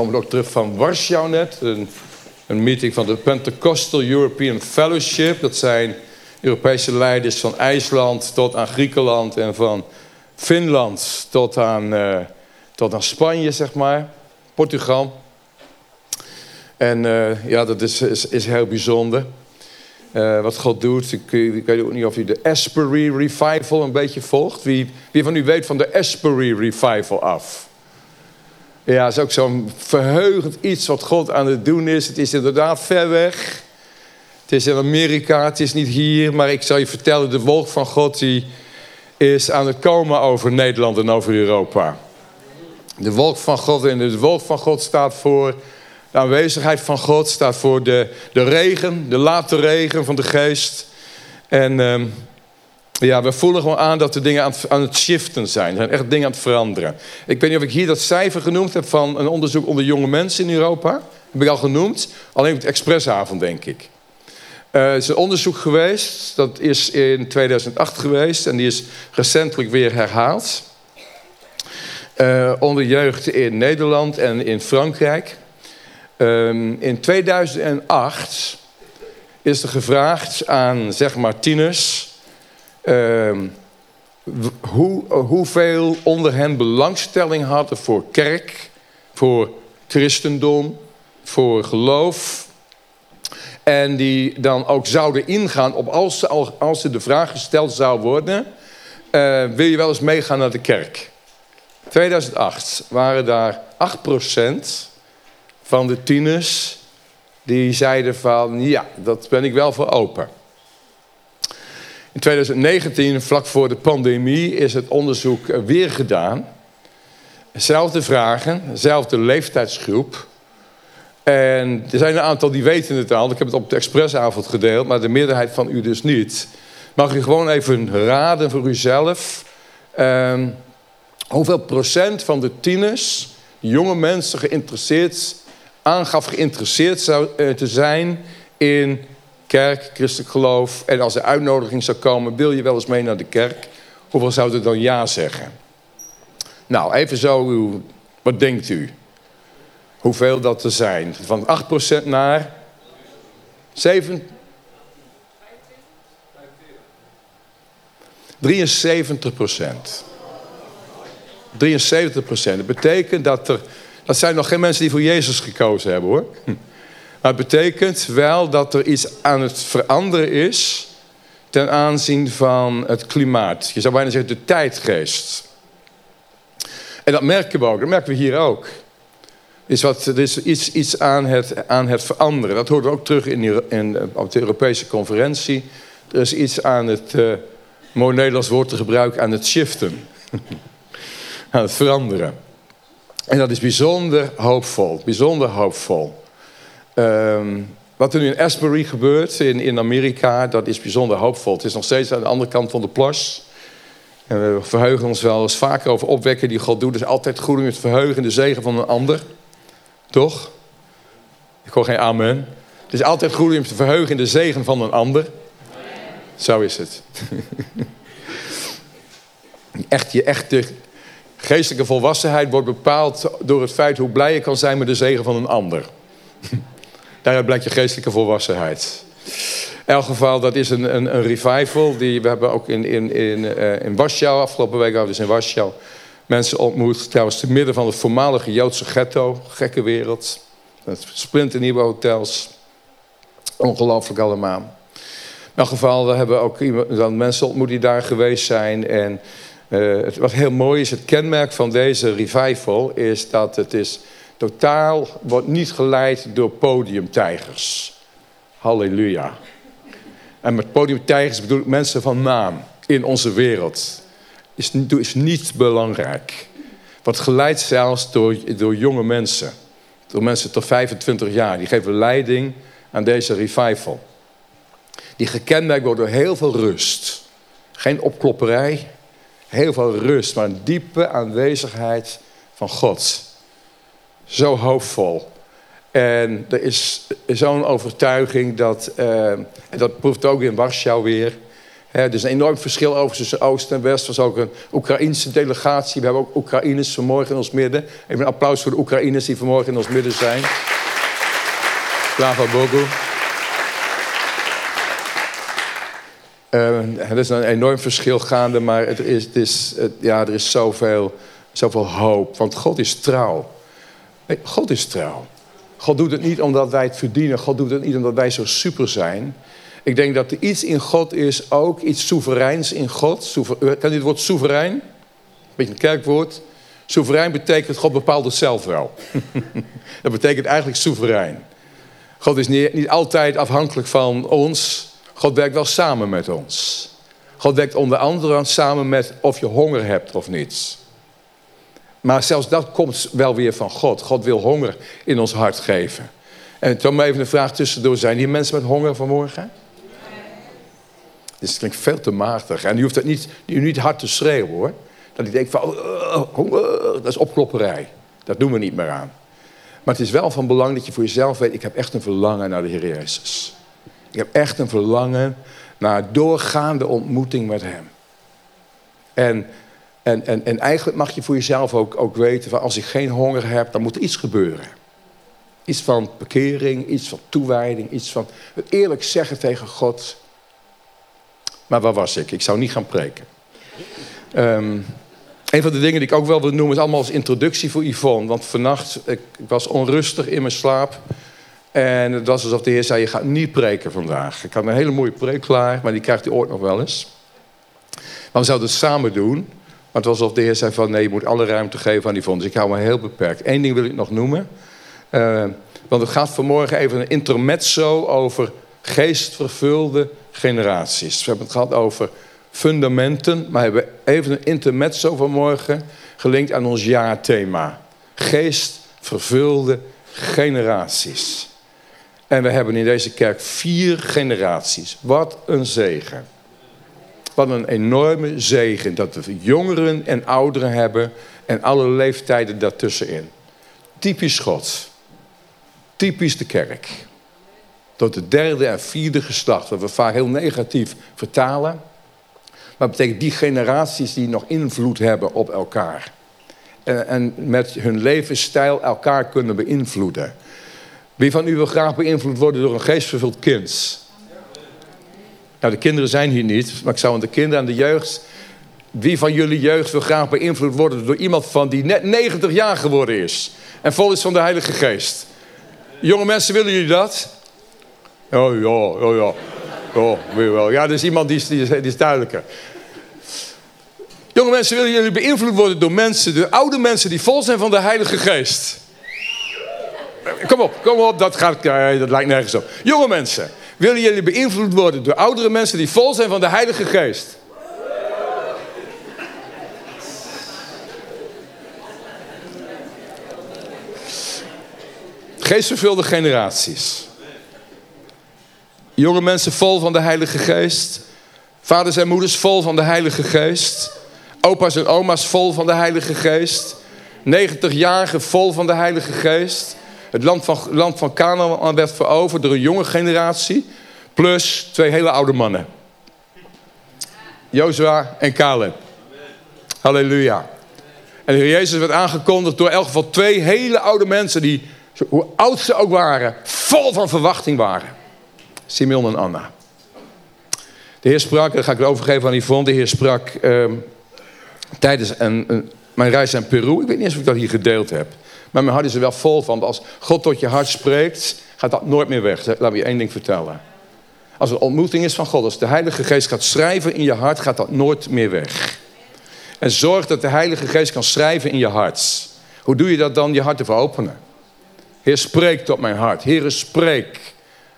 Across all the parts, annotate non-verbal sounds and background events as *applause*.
komen ook terug van Warschau net. Een, een, meeting van de Pentecostal European Fellowship. Dat zijn Europese leiders van IJsland tot aan Griekenland en van Finland tot aan, uh, tot aan Spanje, zeg maar. Portugal. En uh, ja, dat is, is, is heel bijzonder. Uh, wat God doet. Ik, ik, weet ook niet of u de Asbury Revival een beetje volgt. Wie, wie van u weet van de Asbury Revival af? Ja, het is ook zo'n verheugend iets wat God aan het doen is. Het is inderdaad ver weg. Het is in Amerika, het is niet hier. Maar ik zal je vertellen, de wolk van God die is aan het komen over Nederland en over Europa. De wolk van God en de wolk van God staat voor de aanwezigheid van God. Staat voor de, de regen, de late regen van de geest. En... Um, ja, we voelen gewoon aan dat de dingen aan het, aan het shiften zijn. Er zijn echt dingen aan het veranderen. Ik weet niet of ik hier dat cijfer genoemd heb van een onderzoek onder jonge mensen in Europa. Heb ik al genoemd. Alleen op de expressavond, denk ik. Uh, het is een onderzoek geweest. Dat is in 2008 geweest. En die is recentelijk weer herhaald. Uh, onder jeugd in Nederland en in Frankrijk. Um, in 2008 is er gevraagd aan, zeg maar, tieners Ehm, hoe, hoeveel onder hen belangstelling hadden voor kerk, voor christendom, voor geloof. En die dan ook zouden ingaan op als, ze, als ze de vraag gesteld zou worden... Uh, wil je wel eens meegaan naar de kerk? 2008 waren daar 8% van de tieners die zeiden van... ja, dat ben ik wel voor open. In 2019, vlak voor de pandemie, is het onderzoek weer gedaan. Zelfde vragen, dezelfde leeftijdsgroep. En er zijn een aantal die weten het al. Ik heb het op de expressavond gedeeld, maar de meerderheid van u dus niet. Mag u gewoon even raden voor uzelf. Uh, hoeveel procent van de tieners, jonge mensen, geïnteresseerd, aangaf geïnteresseerd zou, uh, te zijn in kerk, christelijk geloof. En als er uitnodiging zou komen, wil je wel eens mee naar de kerk? Hoeveel zouden dan ja zeggen? Nou, even zo, wat denkt u? Hoeveel dat er zijn? Van 8% naar 7? 73 procent. 73 procent. Dat betekent dat er... Dat zijn nog geen mensen die voor Jezus gekozen hebben hoor. Het betekent wel dat er iets aan het veranderen is ten aanzien van het klimaat. Je zou bijna zeggen de tijdgeest. En dat merken we ook, dat merken we hier ook. Is wat, er is iets, iets aan, het, aan het veranderen. Dat hoort ook terug in, in, op de Europese conferentie. Er is iets aan het, uh, mooi Nederlands woord te gebruiken, aan het shiften. *laughs* aan het veranderen. En dat is bijzonder hoopvol, bijzonder hoopvol. Um, wat er nu in Asbury gebeurt in, in Amerika, dat is bijzonder hoopvol. Het is nog steeds aan de andere kant van de plas. En we verheugen ons wel eens vaker over opwekken die God doet. Het is altijd goed om je te verheugen in de zegen van een ander. Toch? Ik hoor geen amen. Het is altijd goed om je te verheugen in de zegen van een ander. Zo is het. *laughs* Echt, je echte geestelijke volwassenheid wordt bepaald door het feit hoe blij je kan zijn met de zegen van een ander. Daaruit blijkt je geestelijke volwassenheid. In elk geval, dat is een, een, een revival. Die, we hebben ook in, in, in, uh, in Warschau, afgelopen week hadden we dus in Warschau... mensen ontmoet, trouwens te midden van het voormalige Joodse ghetto. Gekke wereld. Splinternieuwe hotels. Ongelooflijk allemaal. In elk geval, we hebben ook dan mensen ontmoet die daar geweest zijn. En uh, het, wat heel mooi is, het kenmerk van deze revival... is dat het is totaal wordt niet geleid door podiumtijgers. Halleluja. En met podiumtijgers bedoel ik mensen van naam in onze wereld. Is, is niet belangrijk. Wordt geleid zelfs door, door jonge mensen. Door mensen tot 25 jaar. Die geven leiding aan deze revival. Die gekenmerkt wordt door heel veel rust. Geen opklopperij. Heel veel rust, maar een diepe aanwezigheid van God zo hoopvol. En er is zo'n overtuiging dat, uh, en dat proeft ook in Warschau weer, er is een enorm verschil over tussen Oost en West. Er was ook een Oekraïnse delegatie. We hebben ook Oekraïners vanmorgen in ons midden. Even een applaus voor de Oekraïners die vanmorgen in ons midden zijn. Slava Bogu. Uh, er is een enorm verschil gaande, maar het is, het is, ja, er is zoveel, zoveel hoop. Want God is trouw. God is trouw. God doet het niet omdat wij het verdienen. God doet het niet omdat wij zo super zijn. Ik denk dat er iets in God is, ook iets soevereins in God. Soever, kan u het woord soeverein? Beetje een kerkwoord. Soeverein betekent God bepaalt het zelf wel. *laughs* dat betekent eigenlijk soeverein. God is niet, niet altijd afhankelijk van ons. God werkt wel samen met ons. God werkt onder andere samen met of je honger hebt of niet. Maar zelfs dat komt wel weer van God. God wil honger in ons hart geven. En toen maar even een vraag tussendoor. Zijn hier mensen met honger vanmorgen? Dit klinkt veel te matig. En u hoeft het niet, niet hard te schreeuwen hoor. Dat ik denk van, oh, honger, dat is opklopperij. Dat doen we niet meer aan. Maar het is wel van belang dat je voor jezelf weet... ik heb echt een verlangen naar de Heer Jezus. Ik heb echt een verlangen naar doorgaande ontmoeting met Hem. En, en, en, en eigenlijk mag je voor jezelf ook, ook weten... van als ik geen honger heb, dan moet er iets gebeuren. Iets van bekering, iets van toewijding, iets van het eerlijk zeggen tegen God... Maar waar was ik? Ik zou niet gaan preken. Um, een van de dingen die ik ook wel wil noemen is allemaal als introductie voor Yvonne. Want vannacht, ik, ik was onrustig in mijn slaap. En het was alsof de Heer zei, je gaat niet preken vandaag. Ik had een hele mooie preek klaar, maar die krijgt hij ooit nog wel eens. Maar we zouden het samen doen. Maar het was alsof de Heer zei van, nee, je moet alle ruimte geven aan Yvonne. Dus ik hou me heel beperkt. Eén ding wil ik nog noemen. Uh, want het gaat vanmorgen even een intermezzo over geestvervulde generaties. We hebben het gehad over fundamenten, maar hebben even een intermezzo vanmorgen gelinkt aan ons jaarthema. Geestvervulde generaties. En we hebben in deze kerk vier generaties. Wat een zegen. Wat een enorme zegen dat we jongeren en ouderen hebben en alle leeftijden daartussenin. Typisch God. Typisch de kerk tot het derde en vierde geslacht. Wat we vaak heel negatief vertalen. Maar dat betekent die generaties die nog invloed hebben op elkaar. En, en met hun levensstijl elkaar kunnen beïnvloeden. Wie van u wil graag beïnvloed worden door een geestvervuld kind? Nou, de kinderen zijn hier niet, maar ik zou aan de kinderen en de jeugd... Wie van jullie jeugd wil graag beïnvloed worden door iemand van die net 90 jaar geworden is? En vol is van de Heilige Geest. Jonge mensen, willen jullie dat? Oh ja, oh ja. Oh, weer wel. Ja, er is iemand die is, die is, duidelijker. Jonge mensen, willen jullie beïnvloed worden door mensen, de oude mensen die vol zijn van de Heilige Geest? Kom op, kom op, dat, gaat, dat lijkt nergens op. Jonge mensen, willen jullie beïnvloed worden door oudere mensen die vol zijn van de Heilige Geest? Geestvervulde generaties. Jonge mensen vol van de Heilige Geest. Vaders en moeders vol van de Heilige Geest. Opa's en oma's vol van de Heilige Geest. 90-jarigen vol van de Heilige Geest. Het land van, land van Canaan werd veroverd door een jonge generatie. Plus twee hele oude mannen. Jozua en Caleb. Halleluja. En de Heer Jezus werd aangekondigd door in elk geval twee hele oude mensen... die, hoe oud ze ook waren, vol van verwachting waren. Simeon en Anna. De Heer sprak, dat ga ik overgeven aan Yvonne. De Heer sprak ehm, tijdens een, mijn reis naar Peru. Ik weet niet eens of ik dat hier gedeeld heb. Maar mijn hart is er wel vol van. Als God tot je hart spreekt, gaat dat nooit meer weg. Laat me je één ding vertellen. Als het ontmoeting is van God, als de Heilige Geest gaat schrijven in je hart, gaat dat nooit meer weg. En zorg dat de Heilige Geest kan schrijven in je hart. Hoe doe je dat dan? Je hart te openen. Heer, spreek tot mijn hart. Heer, spreek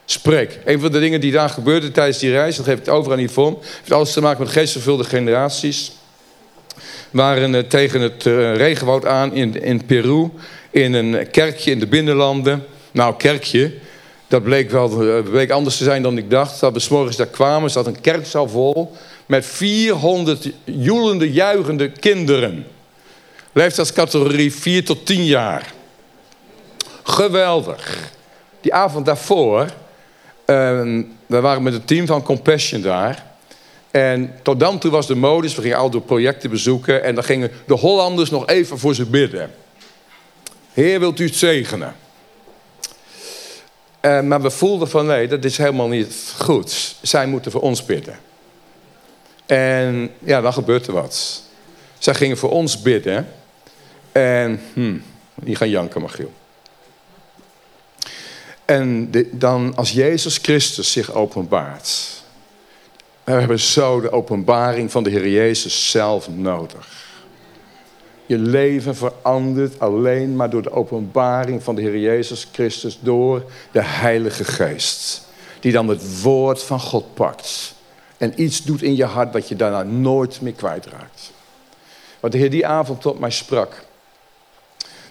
spreek. Een van de dingen die daar gebeurde tijdens die reis, dat geef ik over aan Yvonne, heeft alles te maken met geestvervulde generaties. Waren uh, tegen het uh, regenwoud aan in, in Peru, in een kerkje in de binnenlanden. Nou, kerkje, dat bleek wel uh, bleek anders te zijn dan ik dacht. Dat we s morgens daar kwamen, zat een kerkzaal vol met 400 joelende, juichende kinderen. Leeftijdscategorie 4 tot 10 jaar. Geweldig. Die avond daarvoor Ehm, we waren met het team van Compassion daar. En tot dan toe was de modus, we gingen door projecten bezoeken... en dan gingen de Hollanders nog even voor ze bidden. Heer, wilt u het zegenen? Uh, maar we voelden van nee, dat is helemaal niet goed. Zij moeten voor ons bidden. En ja, dan gebeurt er wat. Zij gingen voor ons bidden. En, hmm, die gaan janken, Magiel. En dan als Jezus Christus zich openbaart. We hebben zo de openbaring van de Heer Jezus zelf nodig. Je leven verandert alleen maar door de openbaring van de Heer Jezus Christus door de Heilige Geest. Die dan het woord van God pakt. En iets doet in je hart wat je daarna nooit meer kwijtraakt. Wat de Heer die avond tot mij sprak.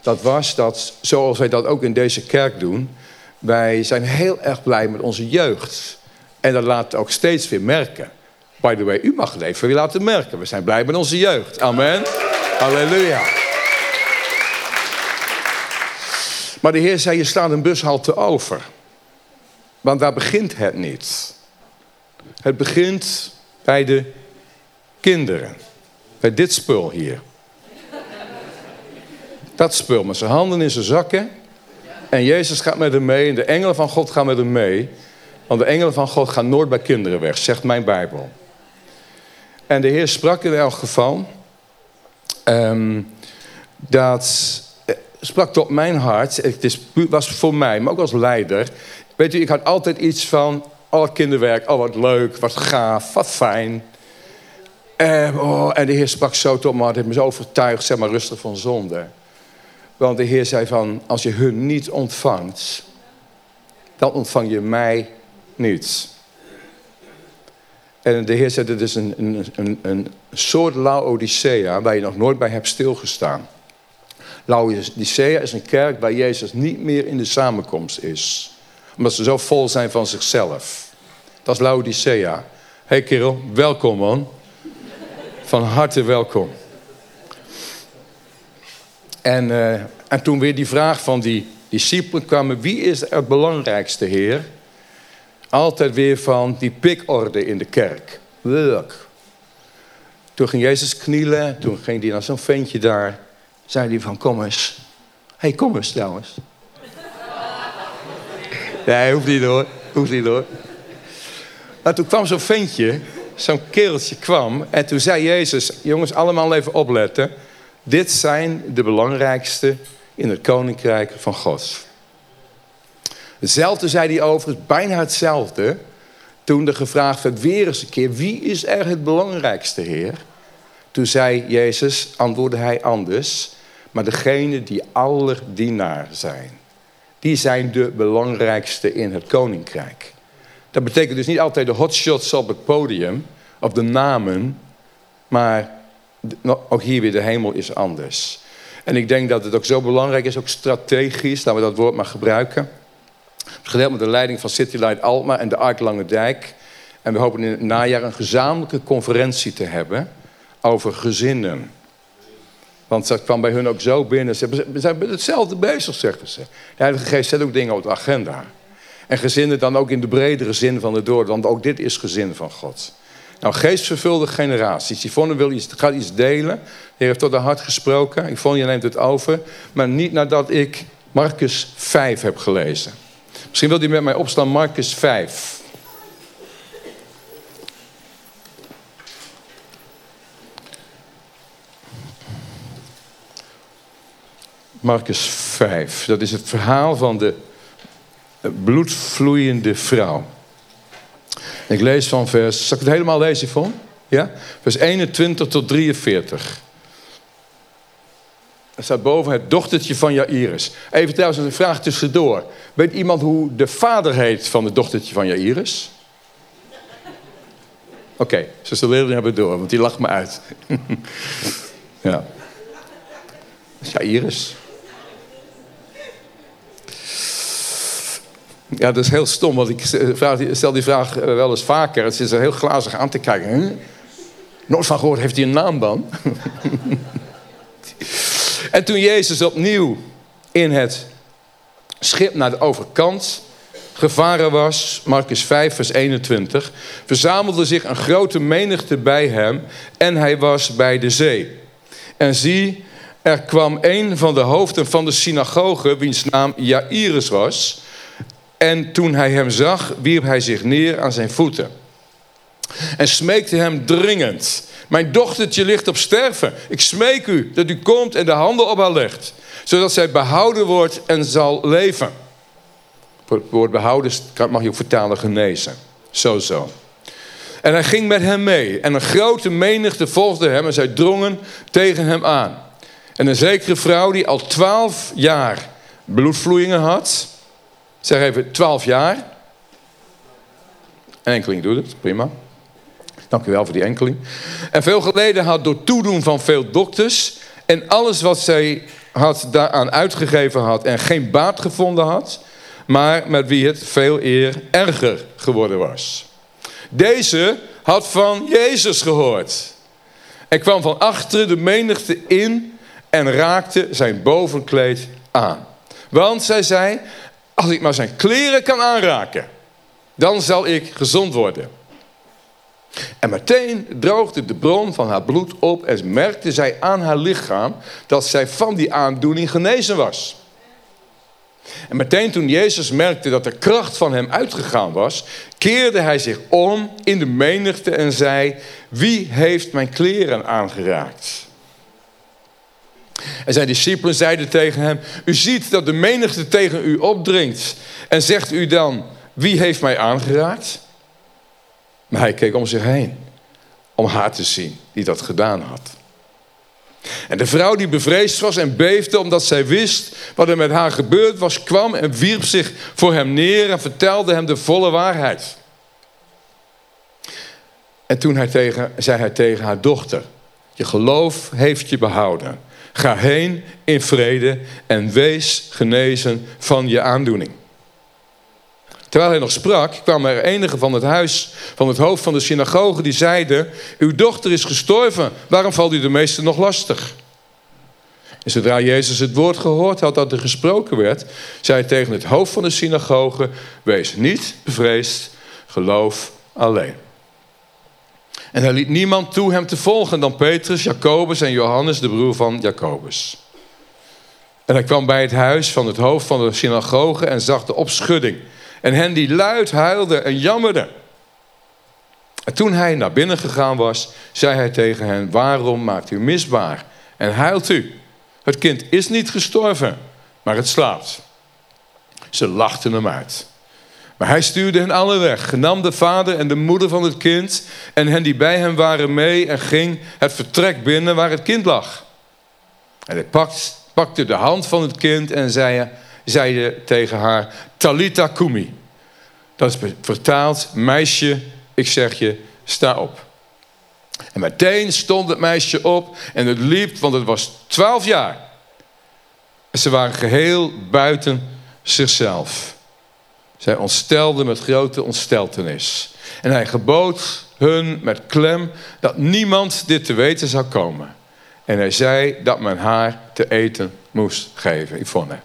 Dat was dat, zoals wij dat ook in deze kerk doen. Wij zijn heel erg blij met onze jeugd. En dat laat ook steeds weer merken. By the way, u mag het even laten merken. We zijn blij met onze jeugd. Amen. Halleluja. Maar de Heer zei, je staat een bushalte over. Want daar begint het niet. Het begint bij de kinderen. Bij dit spul hier. Dat spul met zijn handen in zijn zakken. En Jezus gaat met hem mee en de engelen van God gaan met hem mee. Want de engelen van God gaan nooit bij kinderen weg, zegt mijn Bijbel. En de Heer sprak in elk geval um, dat eh, sprak tot mijn hart. Het was voor mij, maar ook als leider. Weet u, ik had altijd iets van, oh kinderwerk, oh wat leuk, wat gaaf, wat fijn. En, oh, en de Heer sprak zo tot me, het heeft me zo overtuigd, zeg maar rustig van zonde. Want de Heer zei van, als je hun niet ontvangt, dan ontvang je mij niet. En de Heer zei, dit is een, een, een, een soort Laodicea waar je nog nooit bij hebt stilgestaan. Laodicea is een kerk waar Jezus niet meer in de samenkomst is. Omdat ze zo vol zijn van zichzelf. Dat is Laodicea. Hey kerel, welkom man. Van harte welkom. En, uh, en toen weer die vraag van die discipelen kwam, wie is het belangrijkste Heer? Altijd weer van die pikorde in de kerk. Leuk. Toen ging Jezus knielen, toen ging hij naar zo'n ventje daar. Zei hij van, kom eens. Hé, hey, kom eens trouwens. Nee, hoeft niet hoor. Hoeft niet hoor. Maar toen kwam zo'n ventje, zo'n kereltje kwam. En toen zei Jezus, jongens, allemaal even opletten. Dit zijn de belangrijkste in het koninkrijk van God. Hetzelfde zei hij overigens, bijna hetzelfde. Toen er gevraagd werd weer eens een keer, wie is er het belangrijkste Heer? Toen zei Jezus, antwoordde hij anders. Maar degene die allerdienaar zijn. Die zijn de belangrijkste in het koninkrijk. Dat betekent dus niet altijd de hotshots op het podium. Of de namen. Maar ook hier weer de hemel is anders. En ik denk dat het ook zo belangrijk is, ook strategisch, laten we dat woord maar gebruiken. Gedeeld met de leiding van City Light Alma en de Ark Lange Dijk. En we hopen in het najaar een gezamenlijke conferentie te hebben over gezinnen. Want dat kwam bij hun ook zo binnen. Ze zijn hetzelfde bezig, zeggen ze. De Heilige Geest zet ook dingen op de agenda. En gezinnen dan ook in de bredere zin van het woord. Want ook dit is gezin van God. Nou, geestvervulde generaties. Yvonne wil iets, gaat iets delen. De heeft tot haar hart gesproken. Yvonne, je neemt het over. Maar niet nadat ik Marcus 5 heb gelezen. Misschien wilt u met mij opstaan, Marcus 5. Marcus 5. Dat is het verhaal van de bloedvloeiende vrouw. Ik lees van vers... Zal ik het helemaal lezen, Yvonne? Ja? Vers 21 tot 43. Er staat boven het dochtertje van Jairus. Even trouwens een vraag tussendoor. Weet iemand hoe de vader heet van het dochtertje van Jairus? Oké, okay, zuster Leerling hebben door, want die lacht me uit. *laughs* ja. Jairus. Ja, dat is heel stom, want ik stel die vraag eh, wel eens vaker. Het is er heel glazig aan te kijken. Nooit van gehoord, heeft hij een naam dan? *laughs* En toen Jezus opnieuw in het schip naar de overkant gevaren was, Marcus 5, vers 21, verzamelde zich een grote menigte bij hem en hij was bij de zee. En zie, er kwam een van de hoofden van de synagoge, wiens naam Jairus was. En toen hij hem zag, wierp hij zich neer aan zijn voeten. En smeekte hem dringend. Mijn dochtertje ligt op sterven. Ik smeek u dat u komt en de handen op haar legt. Zodat zij behouden wordt en zal leven. Het woord behouden mag je ook vertalen genezen. Zo zo. En hij ging met hem mee. En een grote menigte volgde hem en zij drongen tegen hem aan. En een zekere vrouw die al twaalf jaar bloedvloeien had. Zeg even twaalf jaar. Een enkeling doet het, prima. Dank u wel voor die enkeling. En veel geleden had door toedoen van veel dokters. En alles wat zij had daaraan uitgegeven had en geen baat gevonden had. Maar met wie het veel eer erger geworden was. Deze had van Jezus gehoord. En kwam van achter de menigte in en raakte zijn bovenkleed aan. Want zij zei, als ik maar zijn kleren kan aanraken, dan zal ik gezond worden. En meteen droogde de bron van haar bloed op en merkte zij aan haar lichaam dat zij van die aandoening genezen was. En meteen toen Jezus merkte dat de kracht van hem uitgegaan was, keerde hij zich om in de menigte en zei, wie heeft mijn kleren aangeraakt? En zijn discipelen zeiden tegen hem, u ziet dat de menigte tegen u opdringt en zegt u dan, wie heeft mij aangeraakt? Maar hij keek om zich heen om haar te zien die dat gedaan had. En de vrouw die bevreesd was en beefde omdat zij wist wat er met haar gebeurd was, kwam en wierp zich voor hem neer en vertelde hem de volle waarheid. En toen hij tegen, zei hij tegen haar dochter, je geloof heeft je behouden. Ga heen in vrede en wees genezen van je aandoening. Terwijl hij nog sprak, kwamen er enige van het huis van het hoofd van de synagoge die zeiden: Uw dochter is gestorven, waarom valt u de meester nog lastig? En zodra Jezus het woord gehoord had dat er gesproken werd, zei hij tegen het hoofd van de synagoge: Wees niet bevreesd, geloof alleen. En hij liet niemand toe hem te volgen dan Petrus, Jacobus en Johannes, de broer van Jacobus. En hij kwam bij het huis van het hoofd van de synagoge en zag de opschudding en hen die luid huilden en jammerden. En toen hij naar binnen gegaan was, zei hij tegen hen, waarom maakt u misbaar en huilt u? Het kind is niet gestorven, maar het slaapt. Ze lachten hem uit. Maar hij stuurde hen alle weg, genam de vader en de moeder van het kind en hen die bij hem waren mee en ging het vertrek binnen waar het kind lag. En hij pakte de hand van het kind en zei, zeide tegen haar, Talita Kumi. Dat is vertaald, meisje, ik zeg je, sta op. En meteen stond het meisje op en het liep, want het was twaalf jaar. En ze waren geheel buiten zichzelf. Zij ontstelden met grote ontsteltenis. En hij gebood hun met klem dat niemand dit te weten zou komen. En hij zei dat men haar te eten moest geven. Yvonne.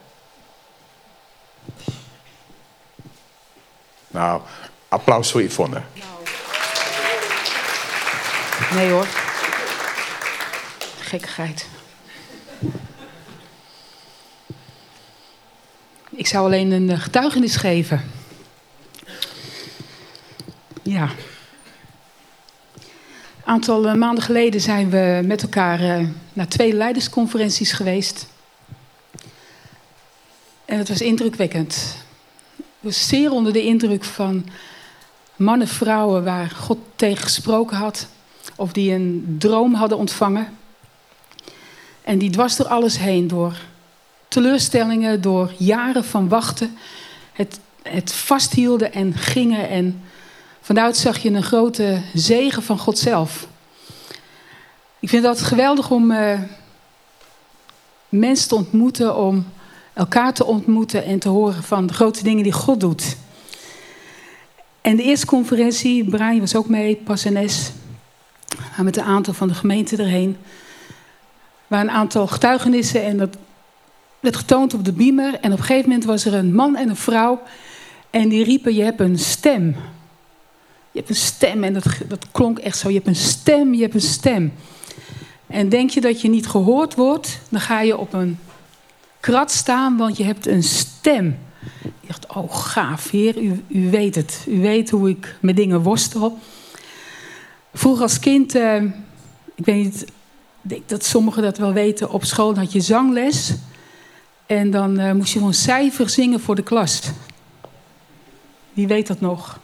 Nou, applaus voor Yvonne. Nee hoor. Gekkigheid. Ik zou alleen een eh, getuigenis geven. Ja. Een aantal eh, maanden geleden zijn we met elkaar eh, naar twee leidersconferenties geweest. En het was indrukwekkend was zeer onder de indruk van mannen, vrouwen waar God tegen gesproken had. Of die een droom hadden ontvangen. En die dwars door alles heen, door teleurstellingen, door jaren van wachten, het, het vasthielden en gingen. En vanuit zag je een grote zegen van God zelf. Ik vind dat geweldig om uh, mensen te ontmoeten, om elkaar te ontmoeten en te horen van de grote dingen die God doet. En de eerste conferentie, Brian was ook mee, Passenes, met een aantal van de gemeente erheen. Waar een aantal getuigenissen en dat werd getoond op de beamer. En op een gegeven moment was er een man en een vrouw. En die riepen, je hebt een stem. Je hebt een stem en dat, dat klonk echt zo. Je hebt een stem, je hebt een stem. En denk je dat je niet gehoord wordt, dan ga je op een krat staan, want je hebt een stem. Ik dacht, oh gaaf, heer, u, u weet het. U weet hoe ik met dingen worstel. Vroeger als kind, eh, ik weet niet, ik denk dat sommigen dat wel weten, op school had je zangles. En dan uh, moest je een cijfer zingen voor de klas. Wie weet dat nog?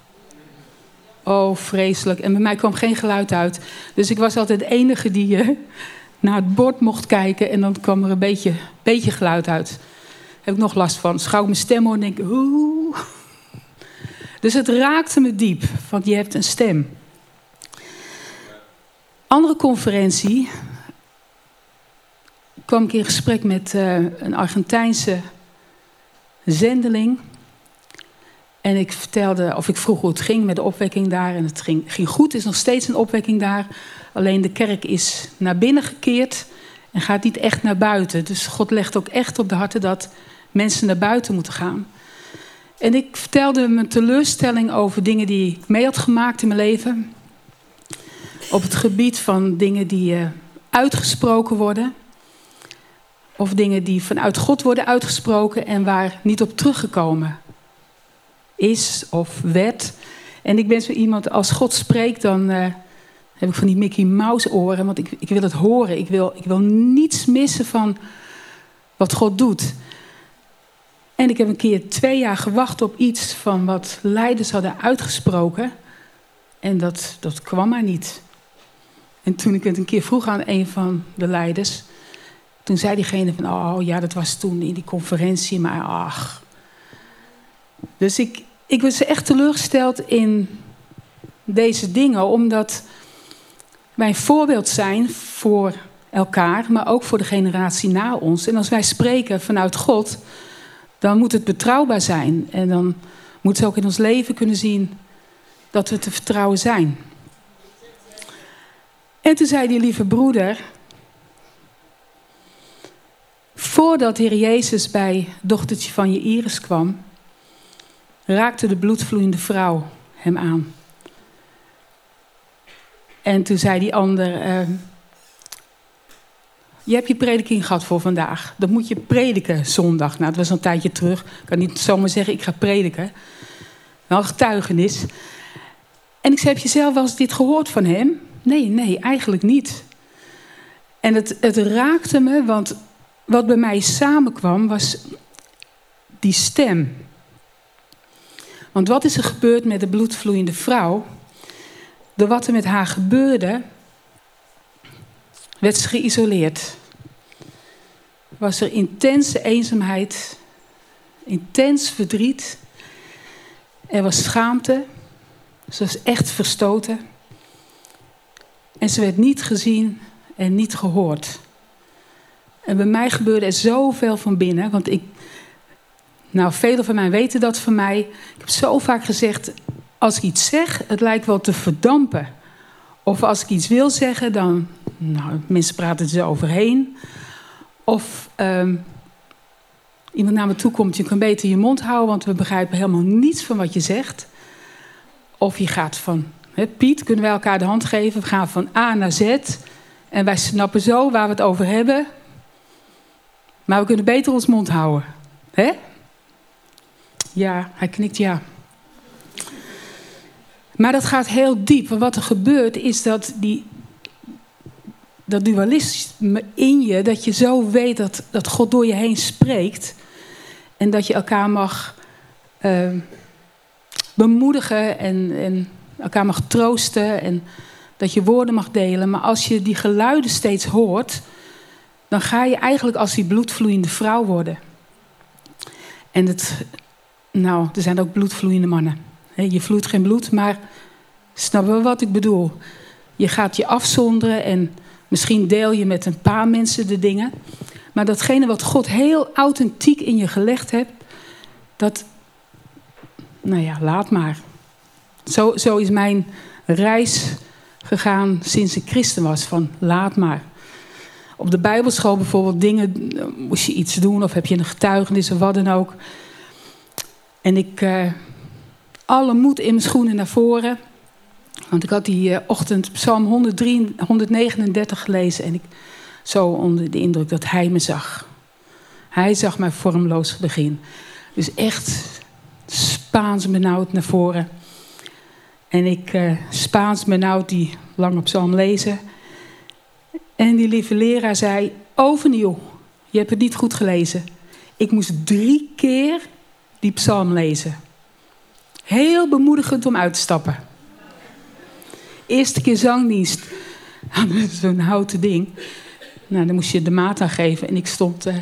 Oh, vreselijk. En bij mij kwam geen geluid uit. Dus ik was altijd de enige die uh, naar het bord mocht kijken. En dan kwam er een beetje, beetje geluid uit. Daar heb ik nog last van. Schouw mijn stem hoor en denk oeh. Dus het raakte me diep. Want je hebt een stem. Andere conferentie kwam ik in gesprek met uh, een Argentijnse zendeling. En ik vertelde, of ik vroeg hoe het ging met de opwekking daar. En het ging, ging goed, er is nog steeds een opwekking daar. Alleen de kerk is naar binnen gekeerd en gaat niet echt naar buiten. Dus God legt ook echt op de harten dat mensen naar buiten moeten gaan. En ik vertelde mijn teleurstelling over dingen die ik mee had gemaakt in mijn leven. Op het gebied van dingen die uh, uitgesproken worden. Of dingen die vanuit God worden uitgesproken en waar niet op teruggekomen is of werd. En ik ben zo iemand, als God spreekt, dan uh, heb ik van die Mickey Mouse oren. Want ik, ik wil het horen. Ik wil, ik wil niets missen van wat God doet. En ik heb een keer twee jaar gewacht op iets van wat leiders hadden uitgesproken. En dat, dat kwam maar niet. En toen ik het een keer vroeg aan een van de leiders, toen zei diegene van, oh ja, dat was toen in die conferentie, maar ach. Dus ik, ik was echt teleurgesteld in deze dingen, omdat wij een voorbeeld zijn voor elkaar, maar ook voor de generatie na ons. En als wij spreken vanuit God, dan moet het betrouwbaar zijn. En dan moeten ze ook in ons leven kunnen zien dat we te vertrouwen zijn. En toen zei die lieve broeder, voordat Heer Jezus bij dochtertje van je Iris kwam, raakte de bloedvloeiende vrouw hem aan. En toen zei die ander, uh, je hebt je prediking gehad voor vandaag. Dat moet je prediken zondag. Nou, dat was een tijdje terug. Ik kan niet zomaar zeggen, ik ga prediken. Wel getuigenis. En ik zei, heb je zelf wel eens dit gehoord van hem? Nee, nee, eigenlijk niet. En het, het raakte me, want wat bij mij samenkwam was die stem. Want wat is er gebeurd met de bloedvloeiende vrouw? Door wat er met haar gebeurde, werd ze geïsoleerd. Was er intense eenzaamheid, intens verdriet. Er was schaamte. Ze was echt verstoten. En ze werd niet gezien en niet gehoord. En bij mij gebeurde er zoveel van binnen. Want ik, nou, velen van mij weten dat van mij. Ik heb zo vaak gezegd: als ik iets zeg, het lijkt wel te verdampen. Of als ik iets wil zeggen, dan. Nou, mensen praten er overheen. Of um, iemand naar me toe komt, je kan beter je mond houden, want we begrijpen helemaal niets van wat je zegt. Of je gaat van Piet, kunnen wij elkaar de hand geven? We gaan van A naar Z. En wij snappen zo waar we het over hebben. Maar we kunnen beter ons mond houden. Hè? Ja, hij knikt ja. Maar dat gaat heel diep. Wat er gebeurt is dat die, dat dualisme in je, dat je zo weet dat, dat God door je heen spreekt. En dat je elkaar mag uh, bemoedigen en, en elkaar mag troosten en dat je woorden mag delen. Maar als je die geluiden steeds hoort, dan ga je eigenlijk als die bloedvloeiende vrouw worden. En het, nou, er zijn ook bloedvloeiende mannen. Je vloeit geen bloed, maar snappen we wat ik bedoel? Je gaat je afzonderen en misschien deel je met een paar mensen de dingen. Maar datgene wat God heel authentiek in je gelegd hebt, dat, nou ja, laat maar. Zo, zo is mijn reis gegaan sinds ik christen was. Van laat maar. Op de Bijbelschool bijvoorbeeld dingen, moest je iets doen of heb je een getuigenis of wat dan ook. En ik, uh, alle moed in mijn schoenen naar voren. Want ik had die uh, ochtend Psalm 103, 139 gelezen en ik zo onder de indruk dat hij me zag. Hij zag mijn vormloos begin. Dus echt Spaans benauwd naar voren. En ik uh, Spaans benauwd die lang op psalm lezen. En die lieve leraar zei, overnieuw, je hebt het niet goed gelezen. Ik moest drie keer die psalm lezen. Heel bemoedigend om uit te stappen. Eerste keer zangdienst. *laughs* Zo'n houten ding. Nou, dan moest je de maat aan geven. En ik stond, uh,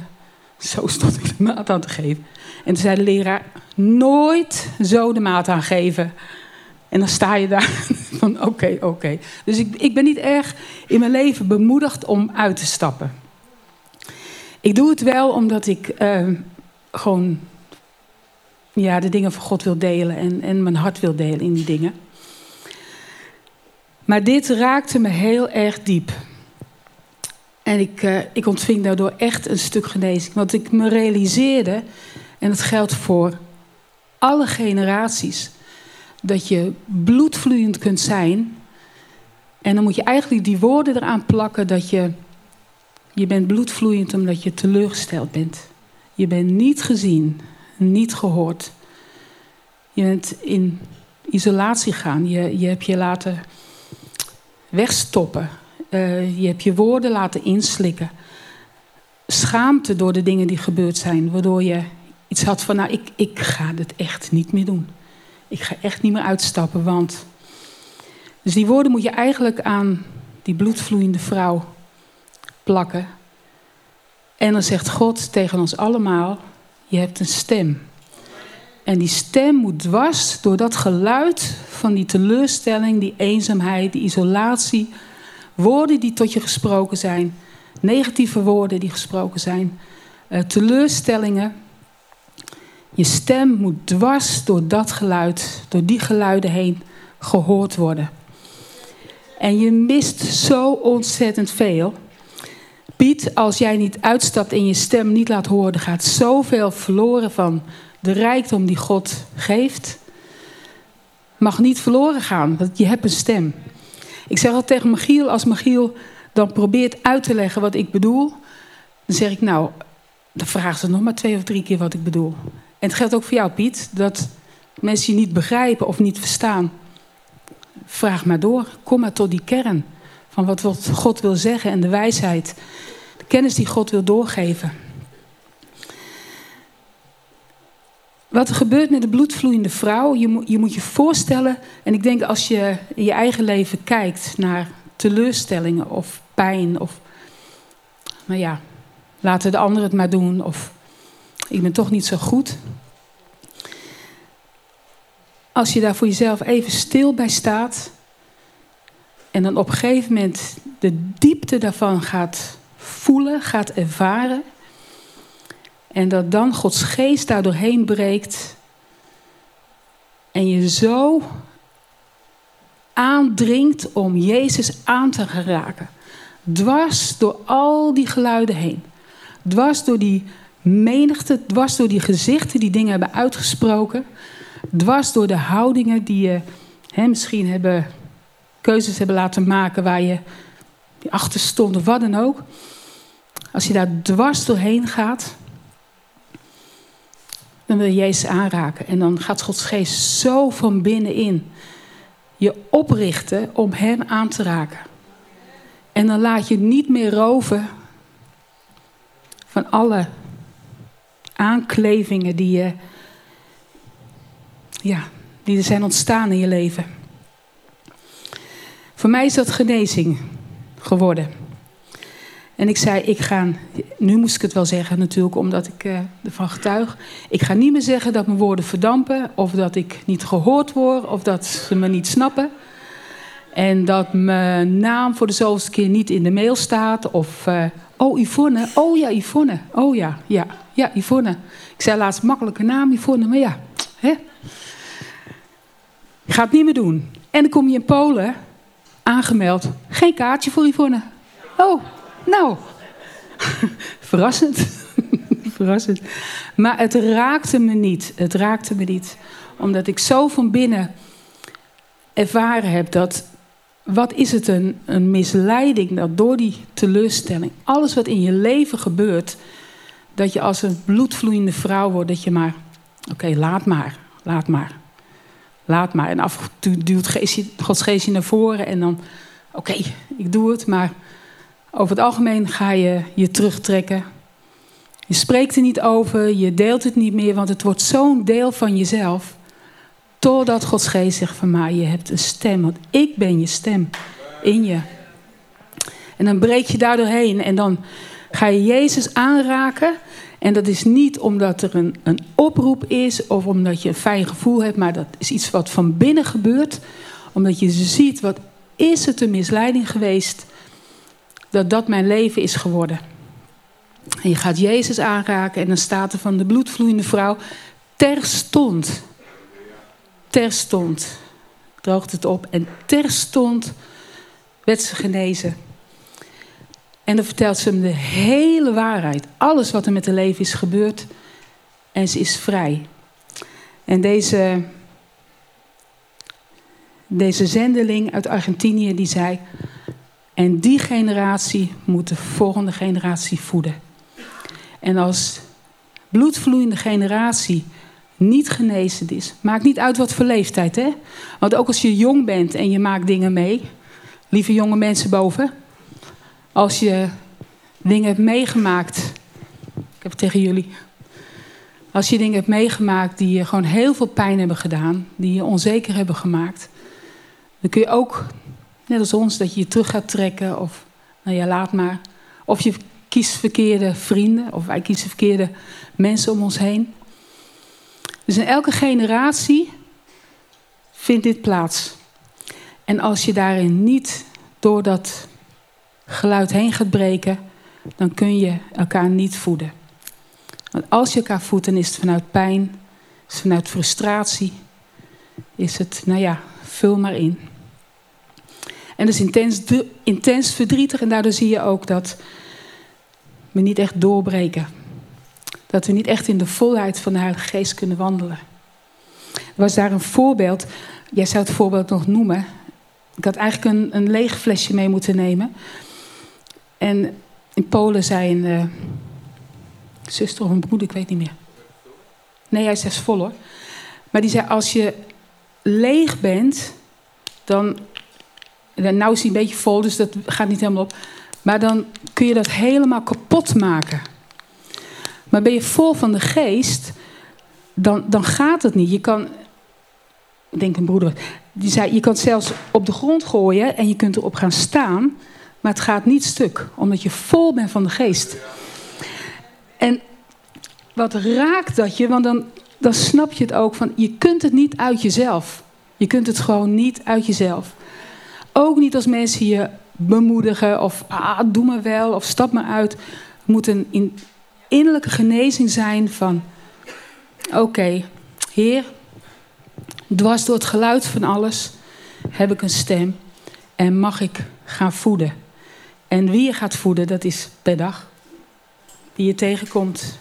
zo stond ik de maat aan te geven. En toen zei de leraar, nooit zo de maat aan geven. En dan sta je daar *laughs* van oké, oké. Dus ik, ik ben niet erg in mijn leven bemoedigd om uit te stappen. Ik doe het wel omdat ik uh, gewoon ja, de dingen van God wil delen en, en mijn hart wil delen in die dingen. Maar dit raakte me heel erg diep. En ik, uh, ik ontving daardoor echt een stuk genezing. Want ik me realiseerde, en dat geldt voor alle generaties, dat je bloedvloeiend kunt zijn. En dan moet je eigenlijk die woorden eraan plakken dat je, je bent bloedvloeiend omdat je teleurgesteld bent. Je bent niet gezien, niet gehoord. Je bent in isolatie gegaan. Je, je hebt je laten wegstoppen. Uh, je hebt je woorden laten inslikken. Schaamte door de dingen die gebeurd zijn. Waardoor je iets had van, nou, ik, ik ga dit echt niet meer doen. Ik ga echt niet meer uitstappen, want... Dus die woorden moet je eigenlijk aan die bloedvloeiende vrouw plakken. En dan zegt God tegen ons allemaal, je hebt een stem. En die stem moet dwars door dat geluid van die teleurstelling, die eenzaamheid, die isolatie. Woorden die tot je gesproken zijn, negatieve woorden die gesproken zijn, uh, teleurstellingen. Je stem moet dwars door dat geluid, door die geluiden heen gehoord worden. En je mist zo ontzettend veel. Piet, als jij niet uitstapt en je stem niet laat horen, gaat zoveel verloren van de rijkdom die God geeft. Mag niet verloren gaan, want je hebt een stem. Ik zeg al tegen Michiel, als Michiel dan probeert uit te leggen wat ik bedoel, dan zeg ik nou, dan vraagt ze nog maar twee of drie keer wat ik bedoel. Het geldt ook voor jou, Piet, dat mensen je niet begrijpen of niet verstaan. Vraag maar door, kom maar tot die kern van wat God wil zeggen en de wijsheid, de kennis die God wil doorgeven. Wat er gebeurt met de bloedvloeiende vrouw, je moet, je moet je voorstellen, en ik denk als je in je eigen leven kijkt naar teleurstellingen of pijn, of, maar ja, laten de anderen het maar doen, of ik ben toch niet zo goed. Als je daar voor jezelf even stil bij staat en dan op een gegeven moment de diepte daarvan gaat voelen, gaat ervaren en dat dan Gods geest daar doorheen breekt. En je zo aandringt om Jezus aan te geraken. Dwars door al die geluiden heen. Dwars door die menigte, dwars door die gezichten die dingen hebben uitgesproken. Dwars door de houdingen die je hè, misschien hebben, keuzes hebben laten maken waar je achter stond of wat dan ook. Als je daar dwars doorheen gaat, dan wil je Jezus aanraken. En dan gaat Gods geest zo van binnenin je oprichten om Hem aan te raken. En dan laat je niet meer roven van alle aanklevingen die, je, ja, die er zijn ontstaan in je leven. Voor mij is dat genezing geworden. En ik zei, ik ga, nu moest ik het wel zeggen natuurlijk, omdat ik uh, ervan getuig. Ik ga niet meer zeggen dat mijn woorden verdampen, of dat ik niet gehoord word, of dat ze me niet snappen. En dat mijn naam voor de zoveelste keer niet in de mail staat. Of, uh, oh Yvonne, oh ja Yvonne, oh ja, ja, ja Yvonne. Ik zei laatst makkelijke naam Yvonne, maar ja, hè. Ga het niet meer doen. En dan kom je in Polen, aangemeld, geen kaartje voor Yvonne. Oh, nou, *laughs* verrassend. *laughs* Verrassend. Maar het raakte me niet. Het raakte me niet. Omdat ik zo van binnen ervaren heb dat. Wat is het een, een misleiding dat door die teleurstelling, alles wat in je leven gebeurt, dat je als een bloedvloeiende vrouw wordt, dat je maar, oké, laat maar, laat maar, laat maar. En af duwt Gods geest je naar voren en dan, oké, ik doe het, maar over het algemeen ga je je terugtrekken. Je spreekt er niet over, je deelt het niet meer, want het wordt zo'n deel van jezelf. Totdat Gods geest zegt van mij, je hebt een stem, want ik ben je stem in je. En dan breek je daar doorheen en dan ga je Jezus aanraken. En dat is niet omdat er een, een oproep is of omdat je een fijn gevoel hebt, maar dat is iets wat van binnen gebeurt. Omdat je ziet, wat is het een misleiding geweest dat dat mijn leven is geworden. En je gaat Jezus aanraken en dan staat er van de bloedvloeiende vrouw terstond. Terstond droogt het op en terstond werd ze genezen. En dan vertelt ze hem de hele waarheid. Alles wat er met haar leven is gebeurd. En ze is vrij. En deze, deze zendeling uit Argentinië die zei... En die generatie moet de volgende generatie voeden. En als bloedvloeiende generatie niet genezen is, maakt niet uit wat voor leeftijd, hè? Want ook als je jong bent en je maakt dingen mee, lieve jonge mensen boven, als je dingen hebt meegemaakt, ik heb het tegen jullie, als je dingen hebt meegemaakt die je gewoon heel veel pijn hebben gedaan, die je onzeker hebben gemaakt, dan kun je ook Net als ons, dat je je terug gaat trekken of, nou ja, laat maar. Of je kiest verkeerde vrienden, of wij kiezen verkeerde mensen om ons heen. Dus in elke generatie vindt dit plaats. En als je daarin niet door dat geluid heen gaat breken, dan kun je elkaar niet voeden. Want als je elkaar voedt, dan is het vanuit pijn, is het vanuit frustratie, is het, nou ja, vul maar in. En dat is intens, intens verdrietig. En daardoor zie je ook dat we niet echt doorbreken. Dat we niet echt in de volheid van de Heilige Geest kunnen wandelen. Er was daar een voorbeeld. Jij zou het voorbeeld nog noemen. Ik had eigenlijk een, een leeg flesje mee moeten nemen. En in Polen zei een uh, zuster of een broeder, ik weet niet meer. Nee, hij is vol hoor. Maar die zei, als je leeg bent, dan nou is hij een beetje vol, dus dat gaat niet helemaal op. Maar dan kun je dat helemaal kapot maken. Maar ben je vol van de geest, dan, dan gaat het niet. Je kan, ik denk een broeder, die zei, je kan het zelfs op de grond gooien en je kunt erop gaan staan. Maar het gaat niet stuk, omdat je vol bent van de geest. En wat raakt dat je, want dan, dan snap je het ook van, je kunt het niet uit jezelf. Je kunt het gewoon niet uit jezelf. Ook niet als mensen je bemoedigen of ah, doe maar wel of stap maar uit. Het moet een innerlijke genezing zijn van oké, Heer, dwars door het geluid van alles heb ik een stem en mag ik gaan voeden. En wie je gaat voeden, dat is per dag. Die je tegenkomt.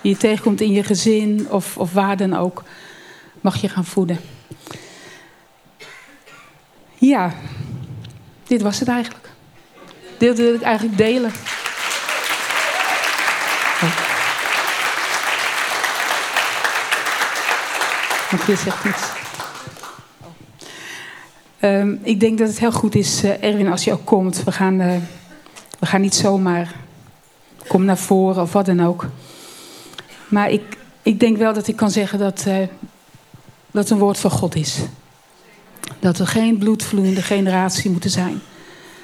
Die je tegenkomt in je gezin of, of waar dan ook. Mag je gaan voeden. Ja, dit was het eigenlijk. Dit wil ik eigenlijk delen. Je zegt niets. Um, ik denk dat het heel goed is, uh, Erwin, als je ook komt. We gaan, uh, we gaan niet zomaar. Kom naar voren of wat dan ook. Maar ik, ik denk wel dat ik kan zeggen dat uh, dat een woord van God is. Dat we geen bloedvloeiende generatie moeten zijn.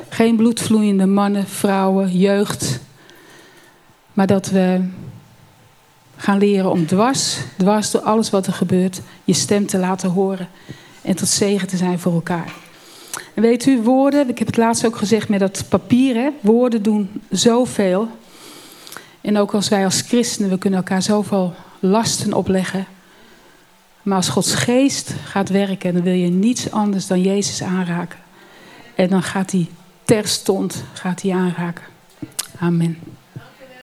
Geen bloedvloeiende mannen, vrouwen, jeugd. Maar dat we gaan leren om dwars, dwars door alles wat er gebeurt, je stem te laten horen. En tot zegen te zijn voor elkaar. Weet u, woorden, ik heb het laatst ook gezegd met dat papier, woorden doen zoveel. En ook als wij als christenen, we kunnen elkaar zoveel lasten opleggen. Maar als Gods geest gaat werken, dan wil je niets anders dan Jezus aanraken. En dan gaat hij terstond gaat hij aanraken. Amen.